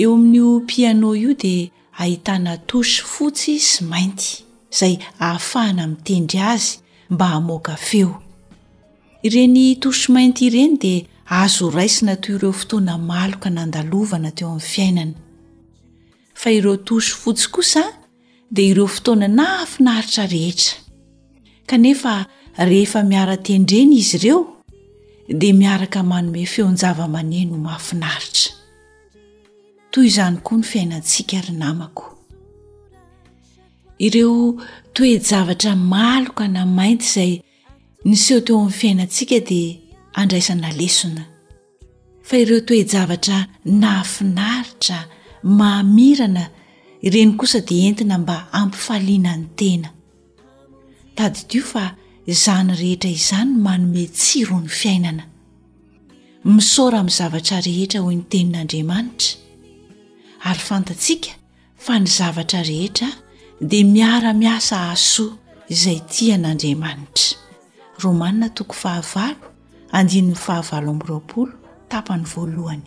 eo amin'io piano io dia ahitana touche fotsy sy mainty izay ahafahana mitendry azy mba hamoaka feo ireny touche mainty ireny dia azo raisina toy ireo fotoana maloka nandalovana teo amin'ny fiainana fa ireo touche fotsy kosa dia ireo fotoana nahafinaritra rehetra kanefa rehefa miara-tendrena izy ireo dia miaraka manome feon-java-maneno mahafinaritra toy izany koa ny fiainantsika ry namako ireo toe-javatra maloka na mainty izay niseho teo amin'ny fiainantsika dia andraisana lesona fa ireo toe-javatra nahafinaritra mahamirana ireny kosa dia entina mba hampifaliana ny tena tadidio fa izany rehetra izany manome tsiro ny fiainana misaora amin'ny zavatra rehetra hoy ny tenin'andriamanitra ary fantatsika fa ny zavatra rehetra dia miara-miasa hahasoa izay tia an'Andriamanitra. Romana toko fahavalo andininy fahavalo amby roapolo tapany voalohany.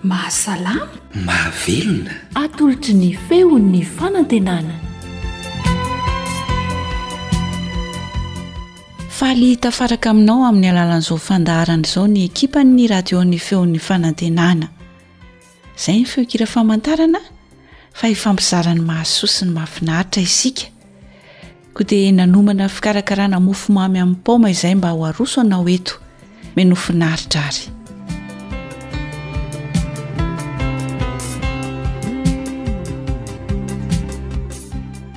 Mahasalama. Mahavelona. Atolotry ny feon'ny fanantenana. Faly hitafaraka aminao amin'ny alalan'izao fandaharana izao ny ekipan'ny radio ny feon'ny fanantenana. Izay ny feonkira famantarana fa ifampizarany mahasoa sy ny mahafinaritra isika. Koa dia nanomana fikarakarana mofomamy amin'ny paoma izay mba ho aroso anao eto. Mino finaritra ary.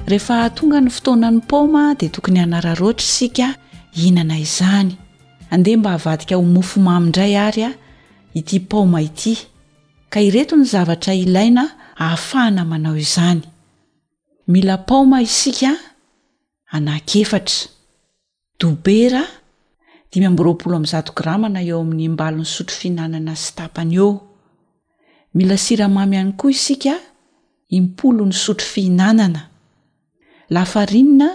Rehefa tonga ny fotoanan'ny paoma dia tokony hanararaotra isika hihinana izany. Andeha mba havadika ho mofo mamy indray ary a ity paoma ity. Ka ireto ny zavatra ilaina ahafahana manao izany. Mila paoma isika anankiefatra. Dobera dimy amby roapolo amby zato grama na eo amin'ny imbalin'ny sotro fihinanana sy tapany eo. Mila siramamy ihany koa isika impolony sotro fihinanana. Lafarinina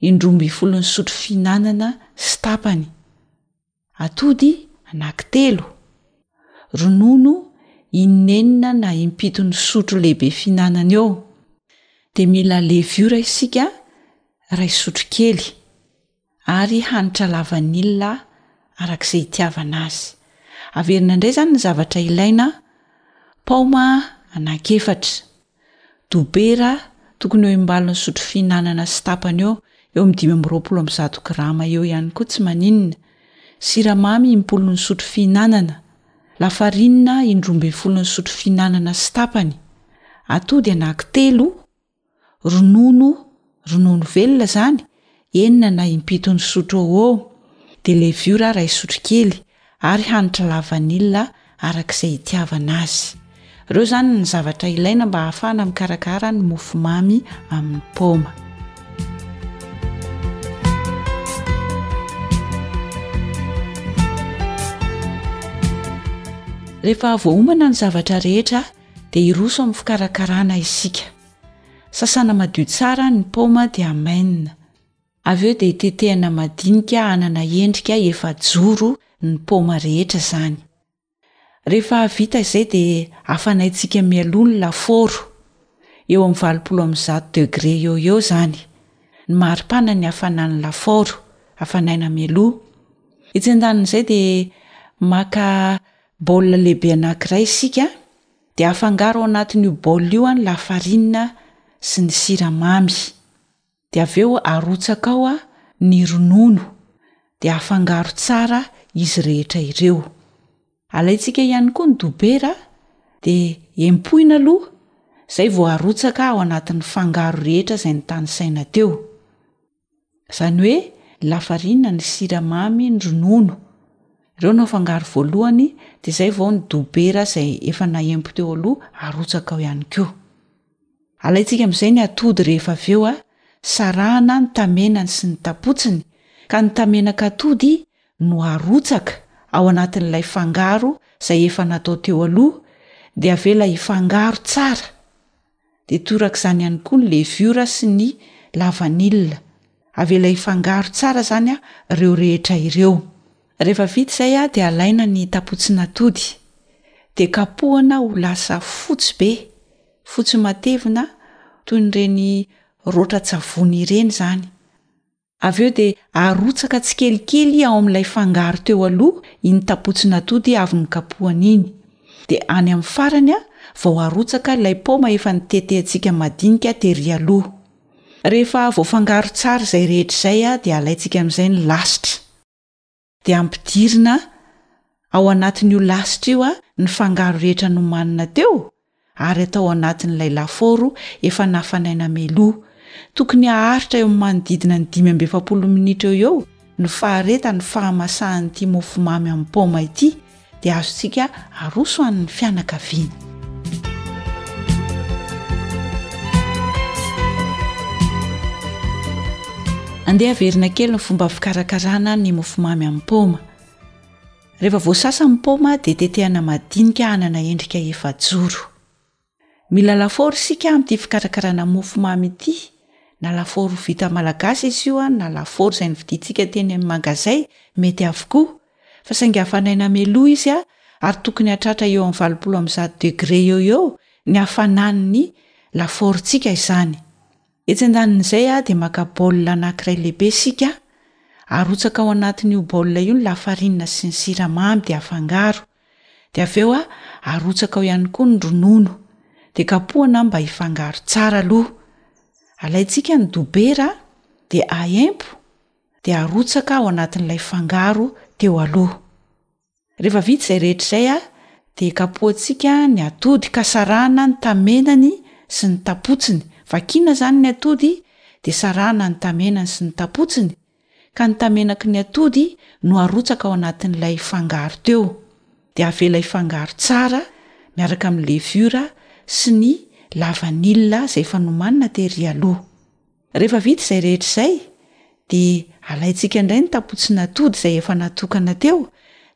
indroa ambin'ny folony sotro fihinanana sy tapany. Atody anaky telo. Ronono inenina na impito ny sotro lehibe fihinanana eo. Dia mila levure isika iray sotro kely. Ary hanitra lavanila araka izay itiavana azy. Averina indray izany ny zavatra ilaina, paoma anaky efatra. Dobera, tokony eo imbalin'ny sotro fihinanana sy tapany eo, eo amin'ny dimy amby roapolo amby zato grama eo ihany koa tsy maninona. Siramamy impolony sotro fihinanana. Lafarinina indroa ambin'ny folony sotro fihinanana sy tapany. Atody anaky telo. Ronono. Ronono velona izany, enina na impito ny sotro eo ho eo, dia levure iray sotrokely ary hanitra la vanille araka izay hitiavana azy. Ireo izany ny zavatra ilaina mba hahafahana mikarakara ny mofomamy amin'ny paoma. Rehefa voaomana ny zavatra rehetra dia hiroso amin'ny fikarakarana isika. Sasana madio tsara ny paoma dia hamainina. Avy eo dia tetehana madinika hanana endrika efajoro ny paoma rehetra izany. Rehefa vita izay dia hafanaintsika mialoha ny lafaoro. Eo amin'ny valopolo amby zato degre eo ho eo izany. Ny maripana ny hafanan'ny lafaoro. Hafanaina mialoha. Etsy andanin'izay dia maka baolina lehibe anankiray isika. dia afangaro ao anatin'io bol io any lafarinina sy ny siramamy dia avy eo arotsaka ao a ny ronono dia afangaro tsara izy rehetra ireo alaintsika ihany koa ny dobera dia empoina aloha zay vao arotsaka ao anatin'ny fangaro rehetra izay nitanisaina teo izany hoe lafarina ny siramamy ny ronono ireo no afangaro voalohany de izay vao ny dobera izay efa nahempo teo aloha arotsaka ao ihany koa alaintsika amin'izay ny atody rehefa avy eo a sarahana ny tamenany sy ny tapotsiny ka ny tamenaka atody no arotsaka ao anatin'ilay fangaro izay efa natao teo aloha de avela hifangaro tsara dia torak'izany ihany koa ny levure sy ny lavanila avela hifangaro tsara izany a reo rehetra ireo rehefa vita izay a dia alaina ny tapotsin'atody dia kapohana ho lasa fotsy be fotsy matevina toy ny reny roatra tsavony ireny izany Avy eo dia arotsaka tsikelikely ao amin'ilay fangaro teo aloha iny tapotsin'atody avy nokapohana iny. Dia any amin'ny farany vao arotsaka ilay paoma efa notetehantsika madinika tery aloha. Rehefa voafangaro tsara izay rehetra izay dia alaintsika amin'izay ny lasitra. dia ampidirina ao anatin'io lasitra io ny fangaro rehetra nomanina teo ary atao anatin'ilay lafaoro efa nafanaina meloa. Tokony haharitra eo amin'ny manodidina ny dimy amby efapolo minitra eo ho eo ny faharetan'ny fahamasahan'ity mofomamy amin'ny paoma ity. dia azontsika aroso ho an'ny fianakaviany. Andeha averina kely ny fomba fikarakarana ny mofomamy amin'ny paoma. Rehefa voasasa ny paoma dia tetehana madinika hanana endrika efajoro. Mila lafaoro isika amin'ity fikarakarana mofo mamy ity, na lafaoro vita malagasy izy io an, na lafaoro izay novidintsika teny amin'ny mangazay, mety avokoa. Fa saingy hafanaina mialoha izy an, ary tokony hahatratra eo amin'ny valopolo amby zato degre eo ho eo ny hafanan'ny lafaorontsika izany. Etsy an-danin'izay dia maka baolina anankiray lehibe isika, arotsaka ao anatin'io baolina io ny lafarinina sy ny siramamy dia afangaro, dia avy eo arotsaka ao ihany koa ny ronono, dia kapohana mba hifangaro tsara aloha. Alaintsika ny dobera dia aempo dia arotsaka ao anatin'ilay fangaro teo aloha. Rehefa vita izay rehetra izay a, dia kapohitsika ny atody ka sarahana ny tamenany sy ny tapotsiny, vakiana izany ny atody dia sarahana ny tamenany sy ny tapotsiny ka ny tamenaky ny atody no arotsaka ao anatin'ilay fangaro teo, dia avela hifangaro tsara miaraka amin'ny levure sy ny lavanila izay efa nomanina tery aloha. Rehefa vita izay rehetra izay, dia alaintsika indray ny tapotsin'atody izay efa natokana teo,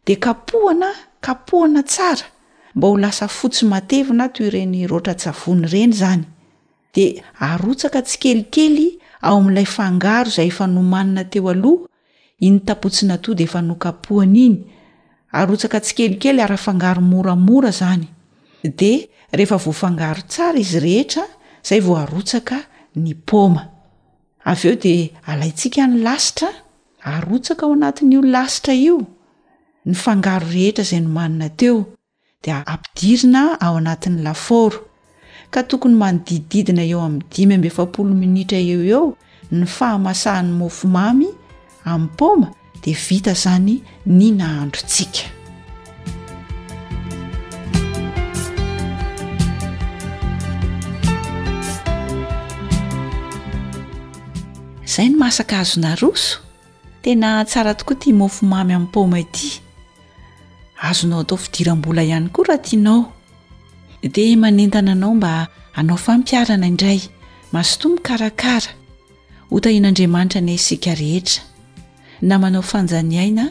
dia kapohana, kapohana tsara mba ho lasa fotsy matevina toy ireny raotran-tsavony ireny izany. Dia arotsaka tsikelikely ao amin'ilay fangaro izay efa nomanina teo aloha Iny tapotson'atody efa nokapohana iny, arotsaka tsikelikely ary afangaro moramora izany. Dia rehefa voafangaro tsara izy rehetra izay vao arotsaka ny paoma. Avy eo dia alaintsika ny lasitra, arotsaka ao anatin'io lasitra io ny fangaro rehetra izay nomanina teo. dia ampidirina ao anatin'ny lafaoro ka tokony manodididina eo amin'ny dimy amby efapolo minitra eo eo ny fahamasahan'ny mofomamy amin'ny paoma dia vita izany ny nahandrontsika izay ny masaka azo naroso Tena tsara tokoa ity mofo mamy amin'ny paoma ity. Azonao atao fidiram-bola ihany koa raha tianao. Dia manentana anao mba hanao fampiharana indray. Mazotoa mikarakara. Hotahian'Andriamanitra ny haisika rehetra. Na manao fanjaniaina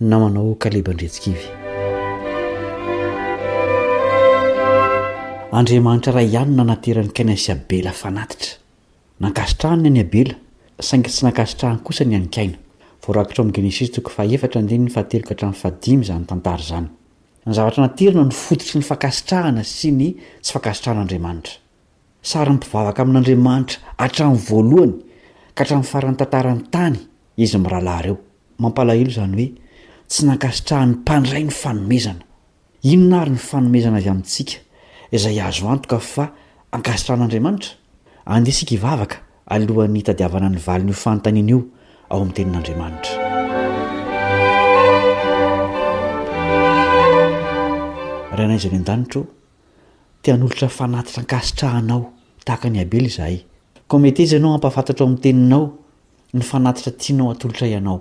ny namanao Kaleba Andriantsikivy. Andriamanitra iray ihany no nanateran'i Kaina sy Abela fanatitra. Nankasitrahany ny an'i Abela, saingy tsy nankasitrahany kosa ny an'i Kaina. Voarakitra ao amin'ny Genesisy toko fahaefatra andininy fahatelo ka hatramin'ny fahadimy izany tantara izany. Ny zavatra naterina no fototry ny fankasitrahana sy ny tsy fankasitrahana Andriamanitra. Sarin'ny mpivavaka amin'Andriamanitra hatramin'ny voalohany ka hatramin'ny faran'ny tantaran'ny tany Izy mirahalahy ireo. Mampalahelo izany hoe tsy nankasitrahan'ny mpandray ny fanomezana. Inona ary ny fanomezana avy amintsika izay azo antoka fa ankasitrahan'Andriamanitra? Andeha isika hivavaka alohan'ny hitadiavana ny valin'io fanontaniana io ao amin'ny Tenin'Andriamanitra. Ray anay izay any an-danitra ô, te hanolotra fanatitra ankasitrahanao tahaka an'i Abela izahay. Koa meteza ianao hampahafantatra ao amin'ny Teninao ny fanatitra tianao hatolotra ianao.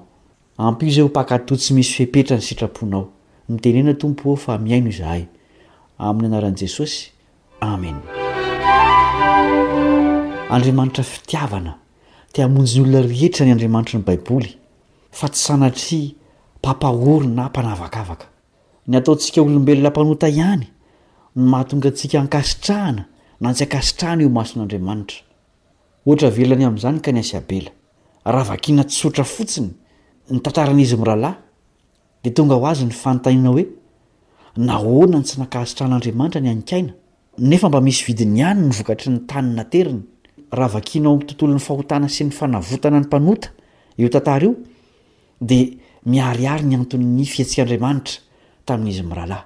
Ampio izay ho mpankatò tsy misy fepetra ny sitraponao. Mitenena Tompo ô fa mihaino izahay. Amin'ny anaran'i Jesosy, Amena. Andriamanitra fitiavana, te hamonjy ny olona rehetra ny Andriamanitry ny Baiboly, fa tsy sanatria mpampahory na mpanavakavaka. Ny ataontsika olombelona mpanota ihany no mahatonga antsika hankasitrahana na tsy hankasitrahana eo imason'Andriamanitra. Ohatra velany amin'izany ka ny an'Sy Abela. Raha vakiana tsotra fotsiny ny tantaran'izy mirahalahy dia tonga ho azy ny fanontaniana hoe, nahoana no tsy nankahasitran'Andriamanitra ny an'i Kaina? Nefa mba misy vidiny ihany ny vokatry ny tany nateriny. Raha vakiana ao amin'ny tontolon'ny fahotana sy ny fanavotana ny mpanota io tantara io dia miharihary ny anton'ny fihetsik'Andriamanitra tamin'izy mirahalahy.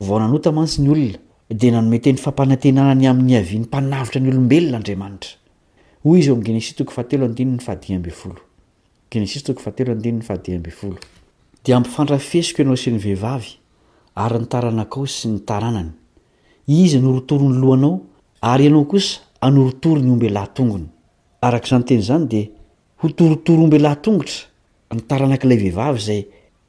Vao nanota mantsy ny olona, dia nanome teny fampanantenana ny amin'ny niavian'ny Mpanavotra ny olombelona Andriamanitra. Hoy izy ao amin'ny Genesisy toko fahatelo andininy fahadimy ambin'ny folo. Genesisy toko fahatelo andininy fahadimy ambin'ny folo. Dia hampifandrafesiko ianao sy ny vehivavy, ary ny taranakao sy ny taranany. Izy hanorotoro ny lohanao, ary ianao kosa hanorotoro ny ombelahy tongony. Araka izany teny izany dia hotorotoro ombelahy tongotra ny taranak'ilay vehivavy izay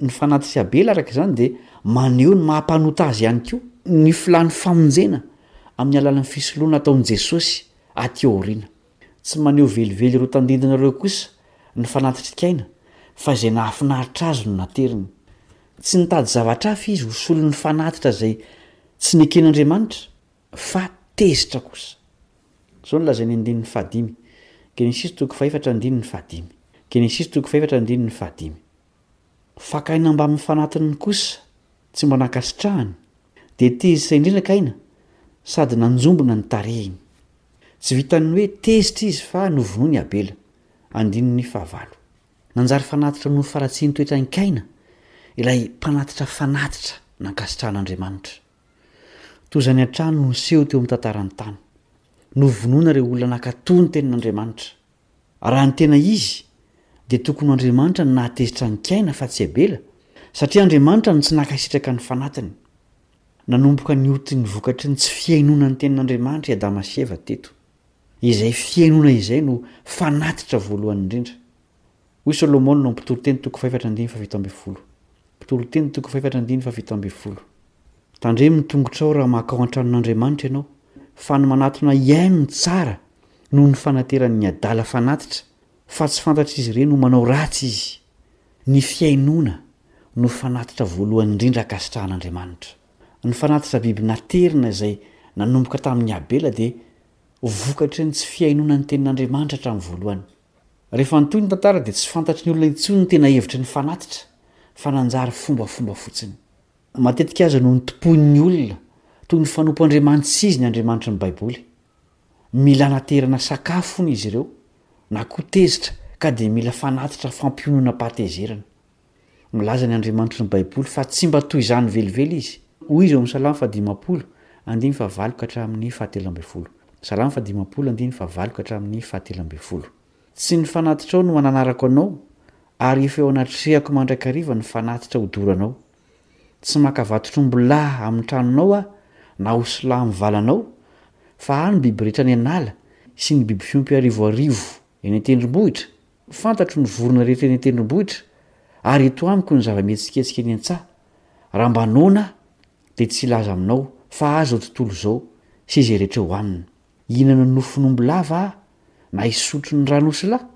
Ny fanaty sy Abela, araka izany, dia maneho ny maha-mpanota Azy ihany koa. Ny filàn'ny famonjena amin'ny alalan'ny fisoloana ataon'i Jesosy aty aoriana. Tsy maneho velively ireo tandindona ireo kosa ny fanatitr'ikaina, fa izay nahafinaritra Azy no nateriny. Tsy nitady zavatra hafa Izy ho solon'ny fanatitra izay tsy neken'Andriamanitra, fa tezitra kosa. Izao no lazain'ny andininy fahadimy, Genesisy toko fahefatra andininy fahadimy, Genesisy toko fahefatra andininy fahadimy. Fakaina mbamin'ny fanatiny kosa tsy mba nankasitrahany dia tezitra indrindra k'aina sady nanjombona ny tarehiny. Tsy vitan'ny hoe tezitra izy fa novonoin'i Abela. Andininy fahavalo. Nanjary fanatitra noho faharatsian'ny toetran'i Kaina ilay mpanatitra fanatitra nankasitrahan'Andriamanitra. Toy izany hatrany no niseho teo amin'ny tantaran'ny tany. Novonoina ireo olona nankato ny tenin'Andriamanitra. Raha ny tena izy, dia tokony ho Andriamanitra no nahatezitra an'i Kaina fa tsy i Abela, satria Andriamanitra no tsy nankasitraka ny fanatiny. Nanomboka nioty ny vokatry ny tsy fihainoana ny tenin'Andriamanitra i Adama sy Eva teto. Izay fihainoana izay no fanatitra voalohany indrindra. Hoy Solomona ao amin'ny Mpitory teny toko fahefatra andininy fahafito ambin'ny folo, Mpitory teny toko fahefatra andininy fahafito ambin'ny folo, Tandremo ny tongotrao raha mankao an-tranon'Andriamanitra ianao, fa ny manatona hihaino no tsara noho ny fanateran'ny adala fanatitra, fa tsy fantatr'izy ireny ho manao ratsy izy. Ny fihainoana no fanatitra voalohany indrindra ankasitrahan'Andriamanitra. Ny fanatitra biby naterina izay nanomboka tamin'i Abela dia vokatry ny tsy fihainoana ny tenin'Andriamanitra hatramin'ny voalohany. Rehefa nitohy ny tantara dia tsy fantatry ny olona intsony ny tena hevitry ny fanatitra fa nanjary fombafomba fotsiny. Matetika aza no notompoin'ny olona toy ny fanompo andriamanits'izy ny Andriamanitry ny Baiboly. Mila anaterana sakafo hono izy ireo, na koa tezitra ka dia mila fanatitra fampiononam-pahatezerana. Milaza ny Andriamanitry ny Baiboly fa tsy mba toy izany velively izy. Hoy izy ao amin'ny Salamo faha dimampolo, andininy faha valo ka hatramin'ny faha telo ambin'ny folo. Salamo faha dimampolo, andininy faha valo ka hatramin'ny faha telo ambin'ny folo. Tsy ny fanatitrao no ananarako anao, ary efa eo anatrehako mandrakariva ny fanatitra hodoranao. Tsy maka vatotr'ombilahy amin'ny tranonao aho, na osilahy amin'ny valanao, fa ahy ny biby rehetra any an'ala, sy ny biby fiompy arivoarivo Eny an-tendrombohitra, fantatro ny vorona rehetra eny an-tendrombohitra, ary eto amiko ny zava-mihetsiketsika eny an-tsaha. Raha mba noana aho, dia tsy hilaza aminao, fa ahy izao tontolo izao, sy izay rehetra eo aminy. Hihinana nofon'omby lava aho, na hisotro ny ran'osilahy?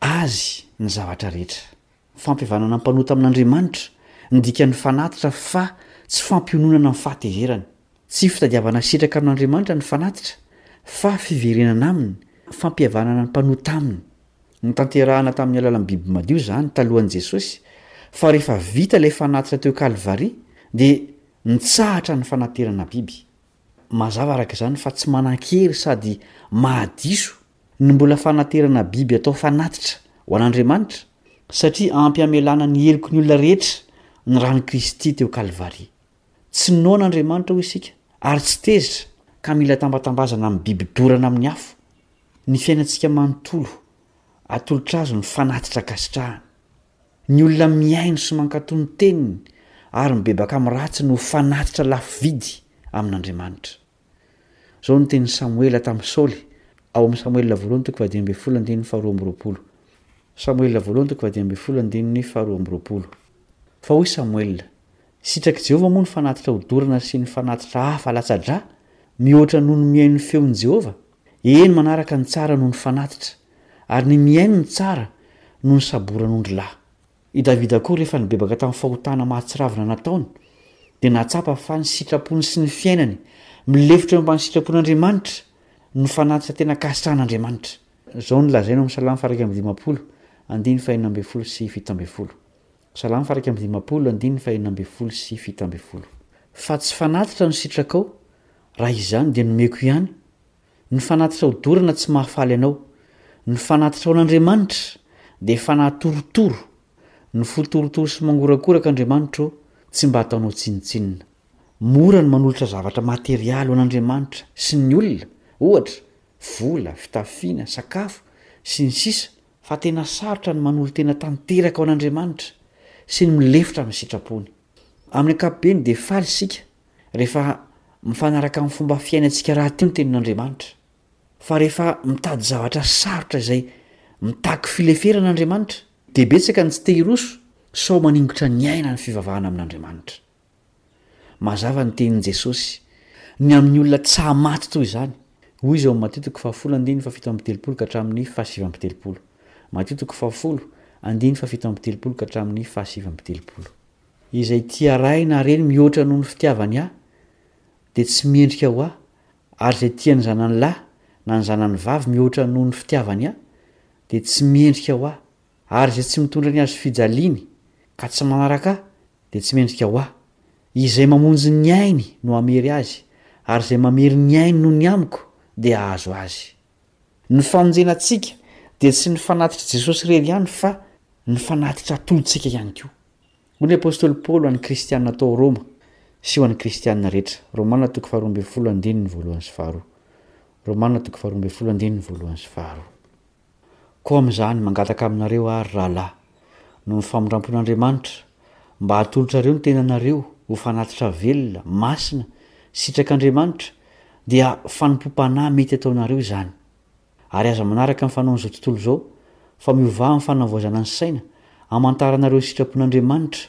Azy ny zavatra rehetra. Fampihavanana mpanota amin'Andriamanitra, ny dikan'ny fanatitra fa tsy fampiononana ny fahatezerany. Tsy fitadiavana sitraka amin'Andriamanitra ny fanatitra fa fiverenana aminy, fampihavanana ny mpanota aminy. Notanterahina tamin'ny alalan'ny biby madio izany talohan'i Jesosy, fa rehefa vita ilay fanatitra teo Kalvary dia nitsahatra ny fanaterana biby. Mazava araka izany fa tsy manan-kery sady mahadiso ny mbola fanaterana biby atao fanatitra ho an'Andriamanitra, satria ampy hamelana ny heloky ny olona rehetra ny ran'i Kristy teo Kalvary. Tsy noana Andriamanitra hoy isika, ary tsy tezitra ka mila tambatambazana amin'ny biby dorana amin'ny afo ny fiainantsika manontolo, atolotra Azy ny fanatitra ankasitrahany. Ny olona mihaino sy mankatò ny teniny ary mibebaka amin'ny ratsiny ho fanatitra lafo vidy amin'Andriamanitra. Izao no tenin'i Samoela tamin'i Saoly, ao amin'i Samoela voalohany toko fahadimy ambin'ny folo andininy faharoa amby roapolo. Samoela voalohany toko fahadimy ambin'ny folo andininy faharoa amby roapolo. Fa hoy Samoela, Sitrak'i Jehovah moa ny fanatitra hodorana sy ny fanatitra hafa latsa-drà, mihoatra noho ny mihaino ny feon'i Jehovah? Eny, manaraka ny tsara noho ny fanatitra, ary ny mihaino ny tsara noho ny saboran'ondry lahy. I Davida koa, rehefa nibebaka tamin'ny fahotana mahatsiravina nataony, dia nahatsapa fa ny sitrapony sy ny fiainany milefitra eo ambany sitrapon'Andriamanitra no fanatitra tena kasitrahan'Andriamanitra. Izao no lazainy ao amin'ny Salamo faha iraika amby dimampolo, andininy fahenina ambin'ny folo sy fito ambin'ny folo. Salamo faha iraika amby dimampolo, andininy fahenina ambin'ny folo sy fito ambin'ny folo. Fa tsy fanatitra no sitrakao, raha izany dia nomeko ihany, Ny fanatitra ho dorana tsy mahafaly anao. Ny fanatitra ho an'Andriamanitra dia fanatorotoro, ny fo torotoro sy mangorakoraka Andriamanitra ô, tsy mba ataonao tsinontsinona. Mora ny manolotra zavatra materialy ho an'Andriamanitra sy ny olona, ohatra, vola, fitafiana, sakafo, sy ny sisa, fa tena sarotra ny manolo-tena tanteraka ho an'Andriamanitra sy ny milefitra amin'ny sitrapony. Amin'ny ankapobeny dia faly isika Rehefa mifanaraka amin'ny fomba fiainantsika rahateo ny tenin'Andriamanitra. Fa rehefa mitady zavatra sarotra izay mitaky fileferana Andriamanitra, dia betsaka ny tsy te hiroso sao maningotra ny aina ny fivavahana amin'Andriamanitra. Mazava ny tenin'i Jesosy ny amin'ny olona tsaha maty toy izany. Hoy izy ao amin'ny Matio toko fahafolo andininy fahafito amby telopolo ka hatramin'ny fahasivy amby telopolo. Matio toko fahafolo andininy fahafito amby telopolo ka hatramin'ny fahasivy amby telopolo. Izay tia ray na reny mihoatra noho ny fitiavany ahy dia tsy mendrika ho ahy, ary izay tia ny zanany lahy na ny zanany vavy mihoatra noho ny fitiavany ahy dia tsy mendrika ho ahy, ary izay tsy mitondra ny hazo fijaliany ka tsy manaraka ahy dia tsy mendrika ho ahy. Izay mamonjy ny ainy no hamery azy, ary izay mamery ny ainy noho ny amiko dia hahazo azy. Ny famonjena antsika dia tsy ny fanatitr'i Jesosy irery ihany fa ny fanatitra atolotsika ihany koa. Hoy ny apostoly Paoly ho an'ny Kristianina tao Roma sy ho an'ny Kristianina rehetra, Romana toko faharoa ambin'ny folo andininy voalohany sy faharoa, Romana toko faharoa ambin'ny folo andininy voalohany sy faharoa, Koa amin'izany mangataka aminareo aho, ry rahalahy, noho ny famindrampon'Andriamanitra, mba hatolotrareo ny tenanareo ho fanatitra velona, masina, sitrak'Andriamanitra, dia fanompoam-panahy mety ataonareo izany. Ary aza manaraka ny fanaon'izao tontolo izao, fa miovà amin'ny fanavaozana ny saina, hamantaranareo ny sitrapon'Andriamanitra,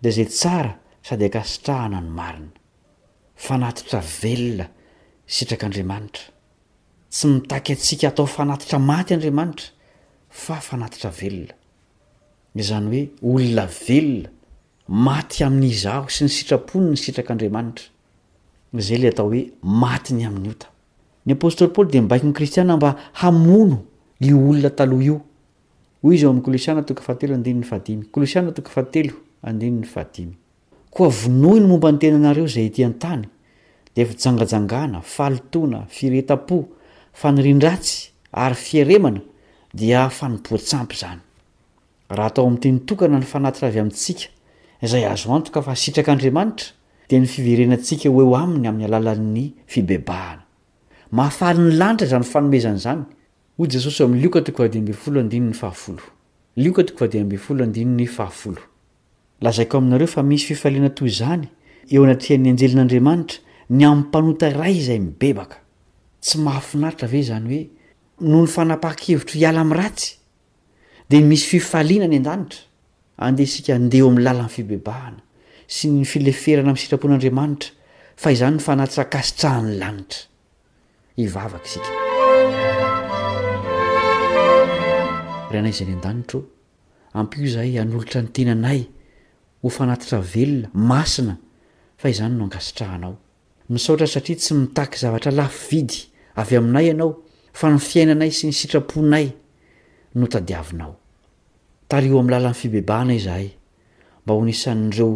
dia izay tsara sady ankasitrahana ny marina. Fanatitra velona sitrak'Andriamanitra. Tsy mitaky antsika hatao fanatitra maty Andriamanitra, fa fanatitra velona. Izany hoe olona velona, maty amin'izaho sy ny sitrapony ny sitrak'Andriamanitra. Izay ilay atao hoe maty ny amin'ny ota. Ny apostoly Paoly dia mibaiko ny kristiana mba hamono io olona taloha io. Hoy izy ao amin'ny Kolosiana toko fahatelo andininy fahadimy, Kolosiana toko fahatelo andininy fahadimy, Koa vonoy ny momba ny tenanareo izay ety an-tany, dia fijangajangana, fahalotoana, firehetam-po, fanirian-dratsy, ary fieremana, dia fanompoan-tsampy izany. Raha atao amin'ny teny tokana ny fanaty raha avy amintsika, izay azo antoka fa sitrak'Andriamanitra, dia ny fiverenantsika ho eo Aminy amin'ny alalan'ny fibebahana. Mahafaly ny lanitra izany fanomezana izany. Hoy Jesosy ao amin'ny Lioka toko fahadimy ambin'ny folo andininy fahafolo. Lioka toko fahadimy ambin'ny folo andininy fahafolo. Lazaiko aminareo fa misy fifaliana toy izany eo anatrehan'ny anjelin'Andriamanitra ny amin'ny mpanota iray izay mibebaka. Tsy mahafinaritra ve izany hoe noho ny fanapahan-kevitro hiala amin'ny ratsy dia misy fifaliana any an-danitra, andeha isika handeha eo amin'ny lalan'ny fibebahana sy ny fileferana amin'ny sitrapon'Andriamanitra, fa izany ny fanatsakasitrahan'ny lanitra. Hivavaka isika. Ry anay izay any an-danitra ô, ampio izahay hanolotra ny tenanay ho fanatitra velona, masina, fa izany no ankasitrahanao. Misaotra satria tsy mitaky zavatra lafo vidy avy aminay ianao fa ny fiainanay sy ny sitraponay no tadiavinao. Tariho amin'ny lalan'ny fibebahana izahay mba ho nisan'ireo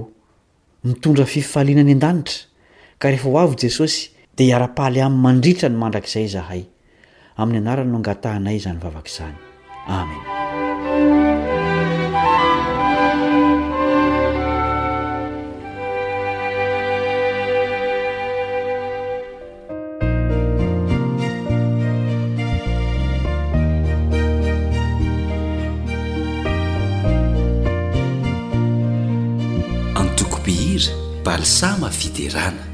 mitondra fifaliana any an-danitra ka rehefa ho avy Jesosy dia hiara-paly aminy mandritra ny mandrakizay izahay. Amin'ny anarany no angatahanay izany vavaka izany. Amen. Antoko mpihira, Balsama Fiderana.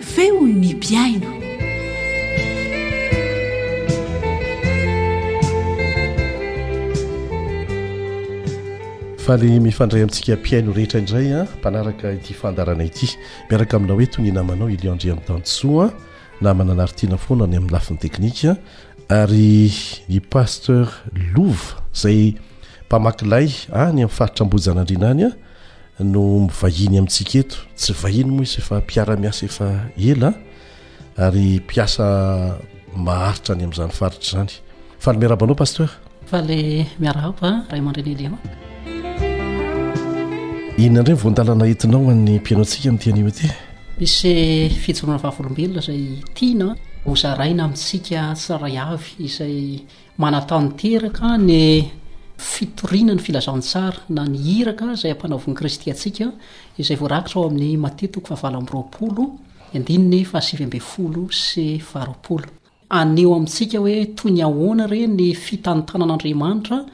Feon'ny mpihaino. Faly mifandray amintsika mpihaino rehetra indray a, mpanaraka ity fandaharana ity. Miaraka aminao eto ny namanao Elion Andriamitansoa, namana anaritiana foana ny amin'ny lafiny teknika ary ny Pasteur Lova izay mpamaky lay any amin'ny faritra Ambohijanandriana any a. no mivahiny amintsika eto tsy vahiny moa izy efa mpiara-miasa efa ela ary mpiasa maharitra any amin'izany faritra izany fa ny miarabanao pasteur fa le miarahaba ray aman-dreny elion inona indray voandalana entinao an'ny mpianao antsika amin'ity anio ity misy fijoroana vavolombelona izay tiana hozaraina amintsika tsiraray avy izay Manatanteraka ny fitoriana ny filazantsara na ny iraka izay ampanaovin'i Kristy antsika, izay voarakitra ao amin'ny Matia toko fahavalo amby roapolo, andininy fahasivy ambin'ny folo sy faharoapolo. Aneho amintsika hoe toy ny ahoana re ny fitantanan'Andriamanitra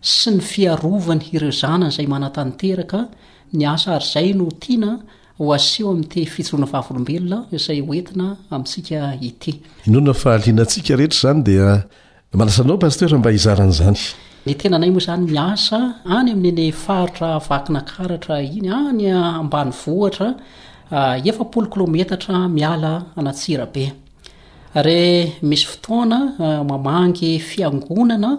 sy ny fiarovany ireo zanany izay manatanteraka ny asa ary izay no tiana Ho aseho amin'ity fijoroana vavolombelona izay ho entina amintsika ity. Inoana fa liana antsika rehetra izany dia manasa anao Pasteur mba hizara an'izany. Ny tenanay moa izany miasa any amin'iny faritra Vakinakaratra iny, any ambanivohitra efapolo kilometatra miala an'Antsirabe. Ary misy fotoana mamangy fiangonana.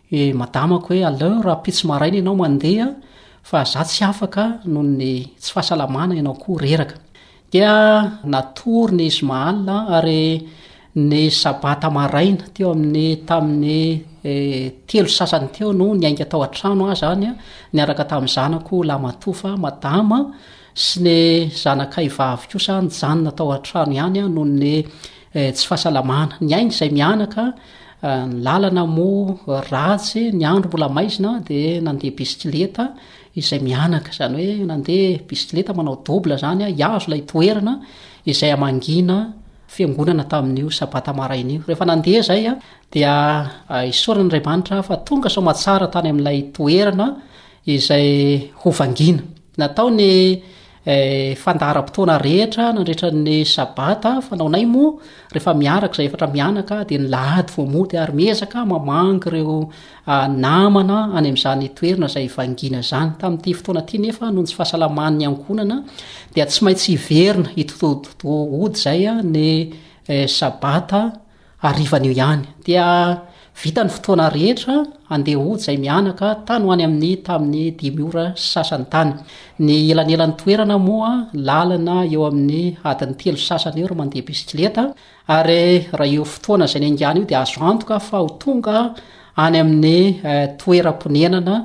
E madamako hoe aleo rahampitso maraina ianao mandeha fa za tsy afaka noho ny tsy fahasalamana ianao koa reraka. Dia natory ny zoma alina ary ny sabata maraina teo amin'ny tamin'ny telo sy sasany teo no niainga tao an-trano aho zany niaraka tamin'ny zanako lahimatoa fa madama sy ny zanakay vavy kosa nijanona tao an-trano ihany noho ny Eh, tsy fahasalamana. Ny ainy izay mianaka, eh, ny lalana moa ratsy, ny andro mbola maizina dia nandeha bisikileta izay mianaka. Izany hoe nandeha bisikileta manao double izany aho, hiazo ilay toerana izay hamangina fiangonana tamin'io sabata maraina io. Rehefa nandeha izay aho dia eh, isaoran'Andriamanitra aho fa tonga soamatsara tany amin'ilay toerana izay hovangina. Natao ny fandaharam-potoana rehetra nandritra ny Sabata, fanaonay moa rehefa miaraka izay efatra mianaka dia ny lahady vao mody ary miezaka mamangy ireo namana any amin'izany toerana izay vangiana izany. Tamin'ity fotoana ity nefa noho ny tsy fahasalaman'ny ankohonana dia tsy maintsy hiverina ito ody izay ny Sabata Harivan'io ihany, dia vita ny fotoana rehetra handeha ho jay mianaka tany ho any amin'ny tamin'ny dimy ora sy sasany tany. Ny elanelan'ny toerana moa lalana eo amin'ny adiny telo sy sasany eo ry mandeha bisikileta, ary raha io fotoana izay niaingàna io dia azo antoka fa ho tonga any amin'ny toeram-ponenana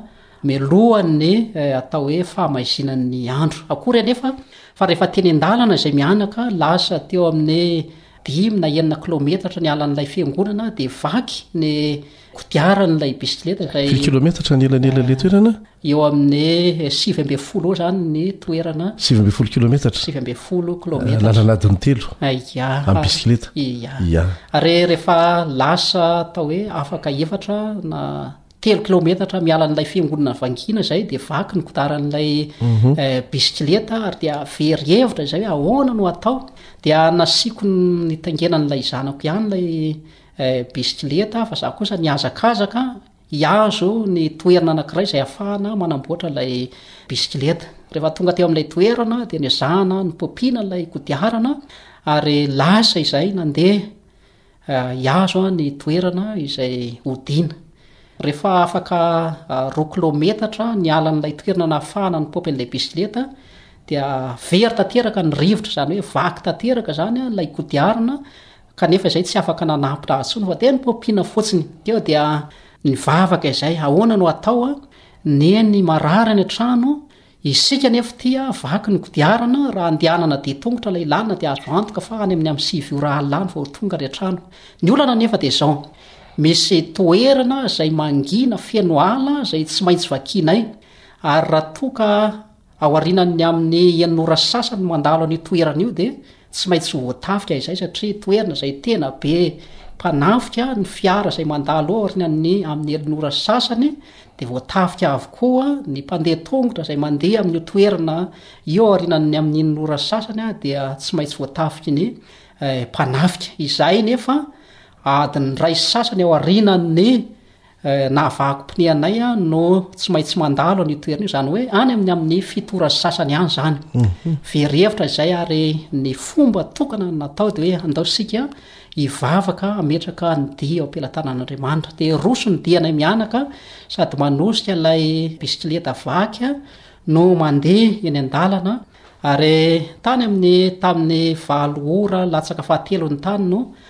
mialohan'ny atao hoe fahamaizinan'ny andro akory anefa, fa rehefa teny an-dalana izay mianaka lasa teo amin'ny dimy na enina kilometatra niala an'ilay fiangonana dia vaky ny kodiaran'ilay bisikileta zay firy kilometatra ny elanelan'ilay toerana eo amin'ny sivy ambe folo eo zany ny toerana sivy ambe folo kilometatra sivy ambe folo kilometatra eh, lalanadiny telo ya amin'ny bisikileta ya ya ary rehefa lasa atao hoe afaka efatra na telo kilaometatra miala an'ilay fiangonana vangina izay dia vaky ny kodaran'ilay mhm. eh, bisikileta ary dia very hevitra izay hoe ahoana no atao dia nasiako ny tangenan'ilay zanako ihany ilay eh, bisikileta fa za kosa nihazakazaka hiazo ny toerana anankiray izay afahana manamboatra ilay bisikileta rehefa tonga teo amin'ilay toerana dia nizahana ny pompiana ilay kodiarana ary lasa izay nandeha Hihazo ny toerana izay hodiana. Rehefa afaka roa kilometatra niala an'ilay toerana nahafahana ny paopy an'ilay bisileta dia very tanteraka ny rivotra, izany hoe vaky tanteraka izany ilay kodiarana kanefa izay tsy afaka nanapitra azy intsony fa dia nipompiana fotsiny. Teo dia nivavaka izay, ahoana no atao? Neny marary any an-trano Isika anefa tia vaky ny kodiarana raha andehanana dia tongotra ilay lalana dia azo antoka fa any amin'ny amin'ny sivy ora alina any vao tonga any an-trano. Ny olana anefa dia izao, misy toerana izay mangina feno ala izay tsy maintsy vakianay ary raha toa ka aorianan'ny amin'ny enina ora sy sasany no mandalo an'io toerana io dia Tsy maintsy voatafika izay satria toerana izay tena be mpanafika, ny fiara izay mandalo oharina ny amin'ny helin'ora sasany dia voatafika avokoa, ny mpandeha tongotra izay mandeha amin'io toerana io oharina ny amin'ny in'ora sasany dia tsy maintsy voatafiky ny eh, mpanafika. Izay nefa adin'ny ray sasany ao aorianan'ny Nahavaha-komponia anay aho no tsy maintsy mandalo an'io toerana io, izany hoe any amin'ny amin'ny fito ora sy sasany any izany. Mhm. Very hevitra izay ary ny fomba tokana no natao dia hoe andao isika hivavaka hametraka ny dia ao am-pelatanan'Andriamanitra. Dia roso ny dianay mianaka sady manosika ilay bisikileta vaky no mandeha eny an-dalana ary tany amin'ny tamin'ny valo ora latsaka fahatelo ny tany no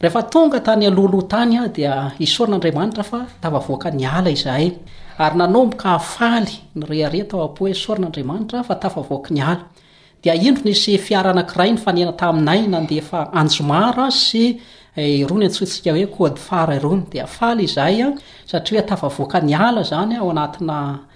Rehefa tonga tany alohaloha tany aho, dia isaorin'Andriamanitra fa tafavoaka ny ala izahay. Ary nanomboka hafaly nirehareha tao am-po hoe, 'Isaorin'Andriamanitra fa tafavoaka ny ala! Dia indro nisy fiara anankiray nifanena taminay nandefa anjomara sy irony antsointsika hoe code phare irony. Dia faly izahay, satria hoe tafavoaka ny ala izany ao anatina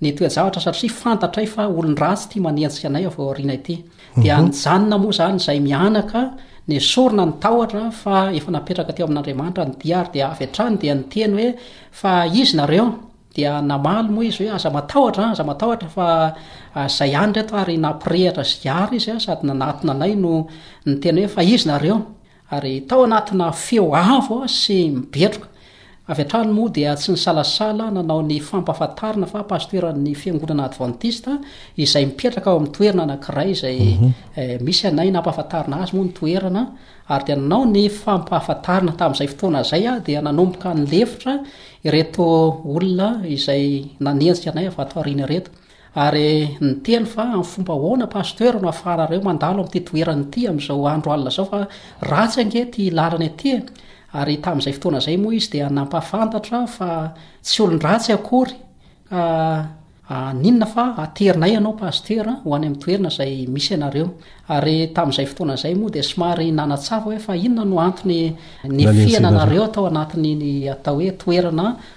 Ny toe-javatra satria fantatray fa olon-dratsy ity manenjika anay avy ao aoriana ity. Dia nijanona moa izany izay mianaka, nesorina ny tahotra fa efa napetraka teo amin'Andriamanitra ny dia ary dia avy hatrany dia niteny hoe fa izy nareo dia namaly moa izy hoe aza matahotra an, aza matahotra fa izay any reto ary nampirehitra sigara izy sady nanatona anay no niteny hoe fa izy nareo. Ary tao anatina feo avo sy mibetroka avy hatrany moa dia tsy nisalasala nanao ny fampahafantarana fa Pasiteran'ny Fiangonana Advantista izay mipetraka ao amin'ny toerana anankiray izay mhm. eh, misy anay nampahafantarina azy moa ny toerana ary dia nanao ny fampahafantarina tamin'izay fotoana izay ah dia nanomboka ny lefitra ireto olona izay nanenjika anay avato arina ireto Ary niteny fa amin'ny fomba ahoana Pasteur no afaharareo mandalo amin'ity toerana ity amin'izao andro alina izao fa ratsy ange ity lalana ity e! Ary tamin'izay fotoana izay moa izy dia nampahafantatra fa tsy olon-dratsy akory ka aninona fa aterinay ianao Pasteur ho any amin'ny toerana izay misy anareo. Ary tamin'izay fotoana izay moa dia somary nanatsapa hoe fa inona no antony niefihana anareo tao anatin'iny atao hoe toerana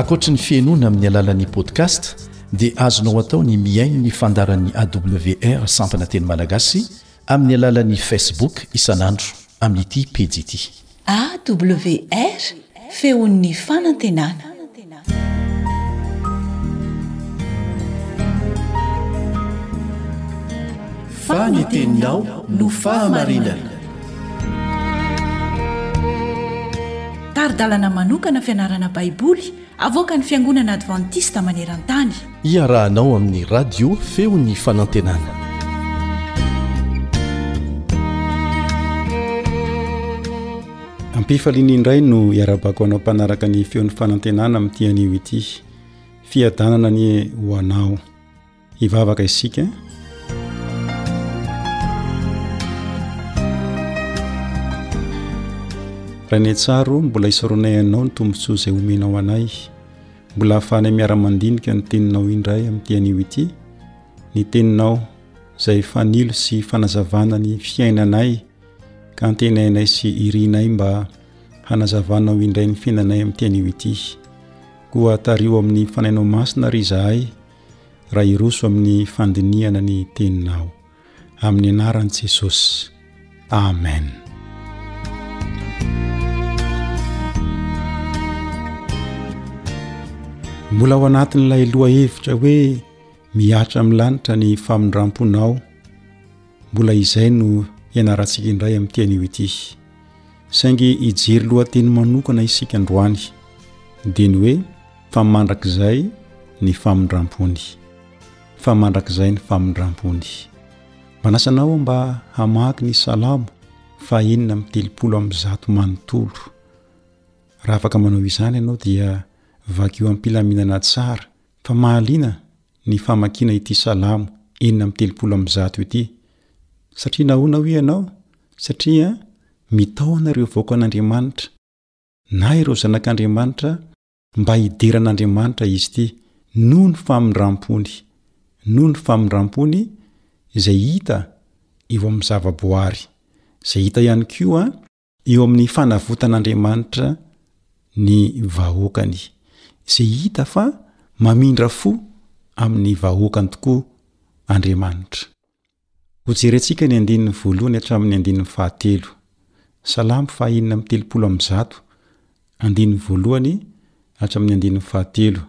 Ankoatry ny fihainoana amin'ny alalan'ny podcast dia azonao atao ny mihaino ny fandaran'ny awr sampana teny malagasy amin'ny alalan'ny facebook isan'andro amin'ity pejy ity. AWR, feon'ny fanantenana. Fa ny teninao no fahamarinana. Tari-dalana manokana fianarana Baiboly. Avoakan'ny Fiangonana Advantista maneran-tany. Iarahanao amin'ny Radio Feon'ny Fanantenana. Ampifaliana indray no iarabako anao mpanaraka ny Feon'ny Fanantenana amin'ity anio ity. Fiadanana anie ho anao. Hivavaka isika. Rainetsaro, mbola isaronay anao ny tombontsoa izay omenao anay. Mbola hahafahanay miara-mandinika ny teninao indray amin'ity anio ity, ny teninao izay fanilo sy fanazavana ny fiainanay ka antenainay sy irinay mba hanazavanao indray ny fiainanay amin'ity anio ity. Koa tario amin'ny fanainao masina ry izahay, raha hiroso amin'ny fandinihana ny teninao. Amin'ny anaran'i Jesosy. Amen. Mbola ao anatin'ilay lohahevitra hoe mihatra amin'ny lanitra ny famindramponao. Mbola izay no ianarantsika indray amin'ny teny io ity. Saingy hijery lohateny manokana isika androany dia ny hoe Fa mandrakizay ny famindram-pony. Fa mandrakizay ny famindram-pony. Manasa anao aho mba hamaky ny Salamo fahenina amby telopolo amby zato manontolo. Raha afaka manao izany ianao dia vakio am-pilaminana tsara fa mahaliana ny famakiana ity Salamo enina amby telopolo amby zato ity. Satria nahoana hoy ianao? Satria mitaona ireo vaokan'Andriamanitra na ireo zanak'Andriamanitra mba hideran'Andriamanitra izy ity noho ny famindrampony, noho ny famindrampony izay hita eo amin'ny zava-boary, izay hita ihany koa eo amin'ny fanavotan'Andriamanitra ny vahoakany, izay hita fa mamindra fo amin'ny vahoakany tokoa Andriamanitra. Hojerentsika ny andininy voalohany hatramin'ny andininy fahatelo. Salamo faha enina amby telopolo amby zato, andininy voalohany hatramin'ny andininy fahatelo,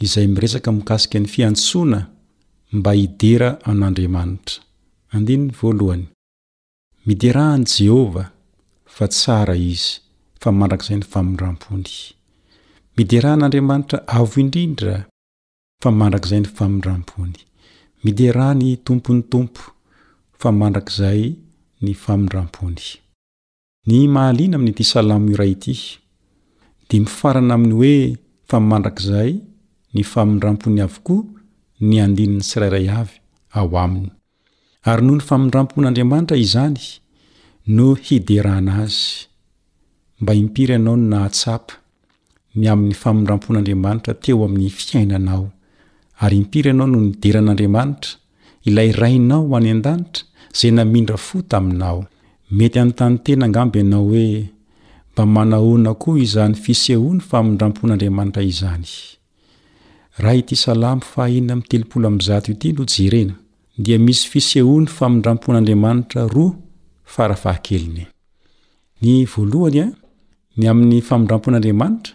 izay miresaka mikasika ny fiantsoana mba hidera an'Andriamanitra. Andininy voalohany. Miderà an'i Jehovah, fa tsara izy, fa mandrakizay ny famindram-pony. Miderà an'Andriamanitra Avo Indrindra! fa mandrakizay ny famindrampony. Miderà ny Tompo ny Tompo, fa mandrakizay ny famindrampony. Ny mahaliana amin'ity salamo iray ity dia mifarana amin'ny hoe fa mandrakizay ny famindrampon'ny avokoa ny andininy tsirairay avy ao aminy. Ary noho ny famindram-pon'Andriamanitra izany no hiderana azy. Mba impiry ianao no nahatsapa ny amin'ny famindram-pon'Andriamanitra teo amin'ny fiainanao? Ary impiry ianao no nidera an'Andriamanitra, ilay Rainao any an-danitra, izay namindra fo taminao? Mety hanontany tena angamba ianao hoe, Mba manahoana koa izany fisehoan'ny famindram-pon'Andriamanitra izany? Raha ity Salamo faha enina amby telopolo amby zato ity no jerena, dia misy fisehoan'ny famindrampon'Andriamanitra roa fara fahakeliny. Ny voalohany, ny amin'ny famindrampon'Andriamanitra,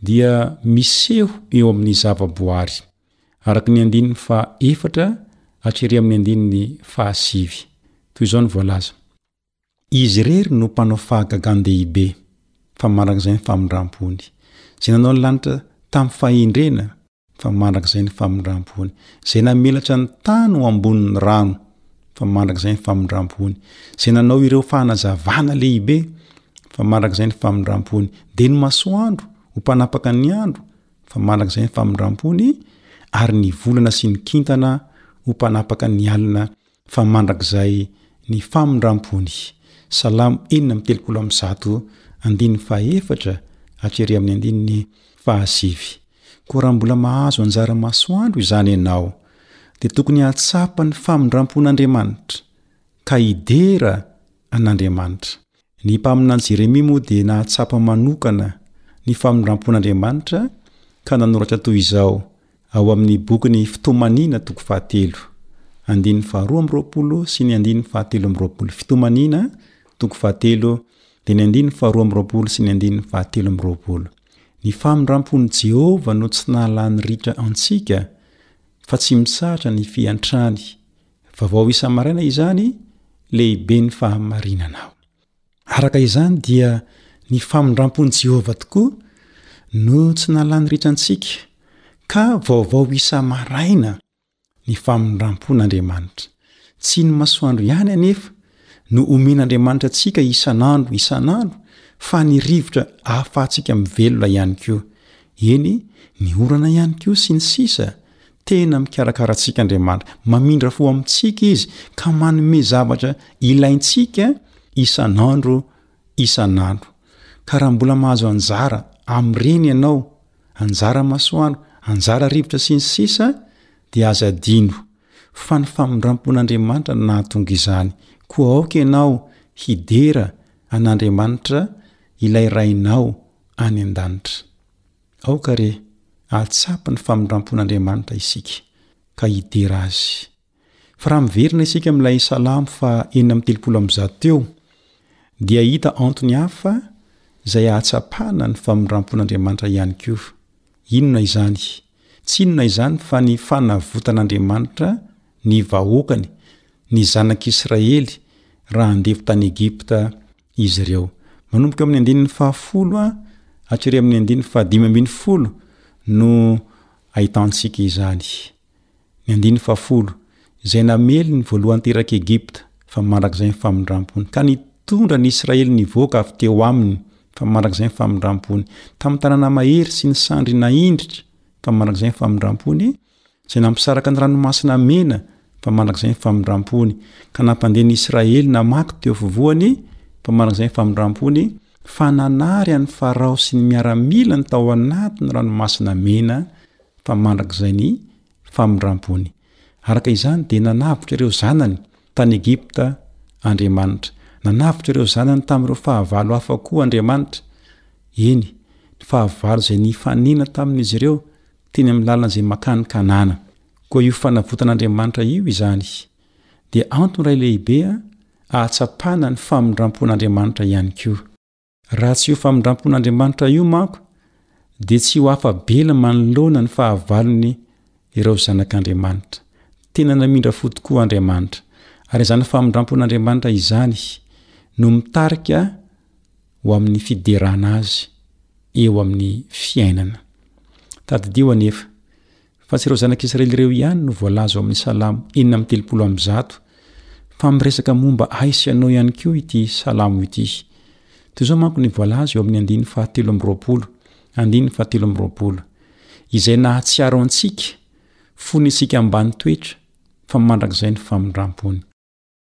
dia miseho eo amin'ny zava-boary, araka ny andininy faha efatra hatrery amin'ny andininy faha sivy. Toy izao no voalaza. Izy irery no mpanao fahagagan-dehibe, fa mandrakizay ny famindram-pony. Izay nanao ny lanitra tamin'ny fahendrena, fa mandrakizay ny famindram-pony. Izay namelatra ny tany ho ambonin'ny rano, fa mandrakizay ny famindram-pony. Izay nanao ireo fanazavana lehibe, fa mandrakizay ny famindram-pony. Dia ny masoandro ho mpanapaka ny andro, fa mandrakizay ny famindram-pony, ary ny volana sy ny kintana ho mpanapaka ny alina, fa mandrakizay ny famindram-pony, Salamo enina amby telopolo amby zato, andininy fahaefatra hatrehry amin'ny andininy fahasivy. Koa raha mbola mahazo anjara masoandro izany ianao, dia tokony hahatsapa ny famindram-pon'Andriamanitra, ka hidera an'Andriamanitra. Ny mpaminany Jeremia moa dia nahatsapa manokana ny famindrampon'Andriamanitra ka nanoratra toy izao ao amin'ny bokin'ny Fitomaniana toko fahatelo, andininy faharoa amby roapolo sy ny andininy fahatelo amby roapolo Fitomaniana toko fahatelo dia ny andininy faharoa amby roapolo sy ny andininy fahatelo amby roapolo Ny famindrampon'i Jehovah no tsy nahalany ritra antsika, fa tsy mitsahatra ny fiantrany Vavao isa-maraina izany lehiben'ny fahamarinanao. Araka izany dia ny famindrampon'i Jehovah tokoa no tsy nalany ritra antsika, ka vaovao isa-maraina ny famindrampon'Andriamanitra. Tsy ny masoandro ihany anefa no omen'Andriamanitra antsika isan'andro isan'andro fa ny rivotra ahafahantsika mivelona ihany koa, eny, ny orana ihany koa, sy ny sisa Tena mikarakara antsika Andriamanitra. Mamindra fo amintsika izy ka manome zavatra ilaintsika isan'andro isan'andro. Ka raha mbola mahazo anjara amin'ireny ianao, anjara masoandro, anjara rivotra sy ny sisa dia aza adino fa ny famindram-pon'Andriamanitra no nahatonga izany. Koa aoka ianao hidera an'Andriamanitra ilay Rainao any an-danitra. Aoka re hahatsapa ny famindrampon'Andriamanitra isika, ka hidera Azy. Fa raha miverina isika amin'ilay Salamo faha enina amby telopolo amby zato teo, dia hahita antony hafa izay hahatsapana ny famindrampon'Andriamanitra ihany koa. Inona izany? Tsy inona izany fa ny fanavotan'Andriamanitra ny vahoakany, ny zanak'Israely, raha andevo tany Egypta izy ireo. Manomboka amin'ny andininy fahafolo hatrery amin'ny andininy fahadimy ambin'ny folo no ahitantsika izany. Ny andininy fahafolo, izay namely ny voalohany terak'i Egypta, fa mandrakizay ny famindrampony, ka nitondra ny Israely nivoaka avy teo aminy, fa mandrakizay ny famindrampony, tamin'ny tanàna mahery sy ny sandry naindritra, fa mandrakizay ny famindrampony, izay nampisaraka ny Ranomasina Mena mpamanrakizay ny famindram-pony, ka nampandeha ny Israely namaky teo afovoany mpamanrakizay ny famindram-pony, fa nanary an'i Farao sy ny miaramilany tao anatin'ny Ranomasina Mena mpamandrakizay ny famindram-pony. Araka izany, dia nanavotra ireo zanany tany Egypta Andriamanitra. Nanavotra ireo zanany tamin'ireo fahavalo hafa koa Andriamanitra, eny, ny fahavalo izay nifanena tamin'izy ireo, teny amin'ny lalana izay makany Kanana. Koa io fanavotan'Andriamanitra io izany dia antony iray lehibe ahatsapana ny famindram-pon'Andriamanitra ihany koa. Raha tsy io famindram-pon'Andriamanitra io manko dia tsy ho afa-bela manoloana ny fahavalony ireo zanak'Andriamanitra. Tena namindra fo tokoa Andriamanitra, ary izany famindram-pon'Andriamanitra izany no mitarika ho amin'ny fiderana azy eo amin'ny fiainana. Tadidio anefa, fa tsy ireo zanak'Israely ireo ihany no voalaza ao amin'ny Salamo enina amby telopolo amby zato, fa miresaka momba ahy sy anao ihany koa ity Salamo ity. Toy izao manko ny voalaza eo amin'ny andininy fahatelo amby roapolo, andininy fahatelo amby roapolo, Izay nahatsiaro antsika, fony isika ambany toetra, fa mandrakizay ny famindrampony.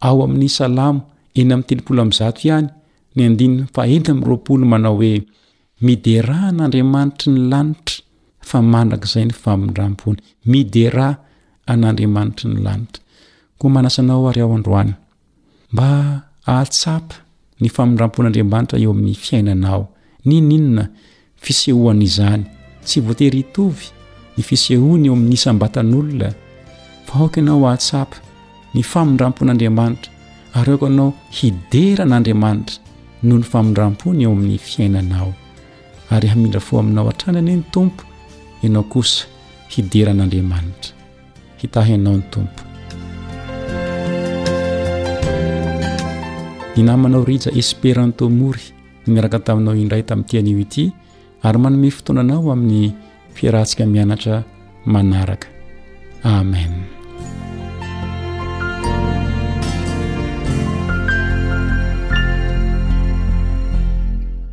Ao amin'ny Salamo enina amby telopolo amby zato ihany ny andininy fahenina amby roapolo manao hoe miderà an'Andriamanitry ny lanitra fa mandrakizay ny famindrampony. Miderà an'Andriamanitry ny lanitra. Koa manasa anao ary aho androany mba ahatsapa ny famindrampon'Andriamanitra eo amin'ny fiainanao. Ninoninona fisehoan'izany? Tsy voatery hitovy ny fisehoany eo amin'ny isam-batan'olona fa aoka ianao hahatsapa ny famindrampon'Andriamanitra ary aoka anao hidera an'Andriamanitra noho ny famindrampony eo amin'ny fiainanao ary hamindra fo aminao hatrany anie ny Tompo ianao kosa hidera an'Andriamanitra. Hitahy anao ny Tompo. Ny namanao Rija Esperanto Mory no miaraka taminao indray tamin'ity anio ity ary manome fotoana anao amin'ny fiarahantsika mianatra manaraka. Amen.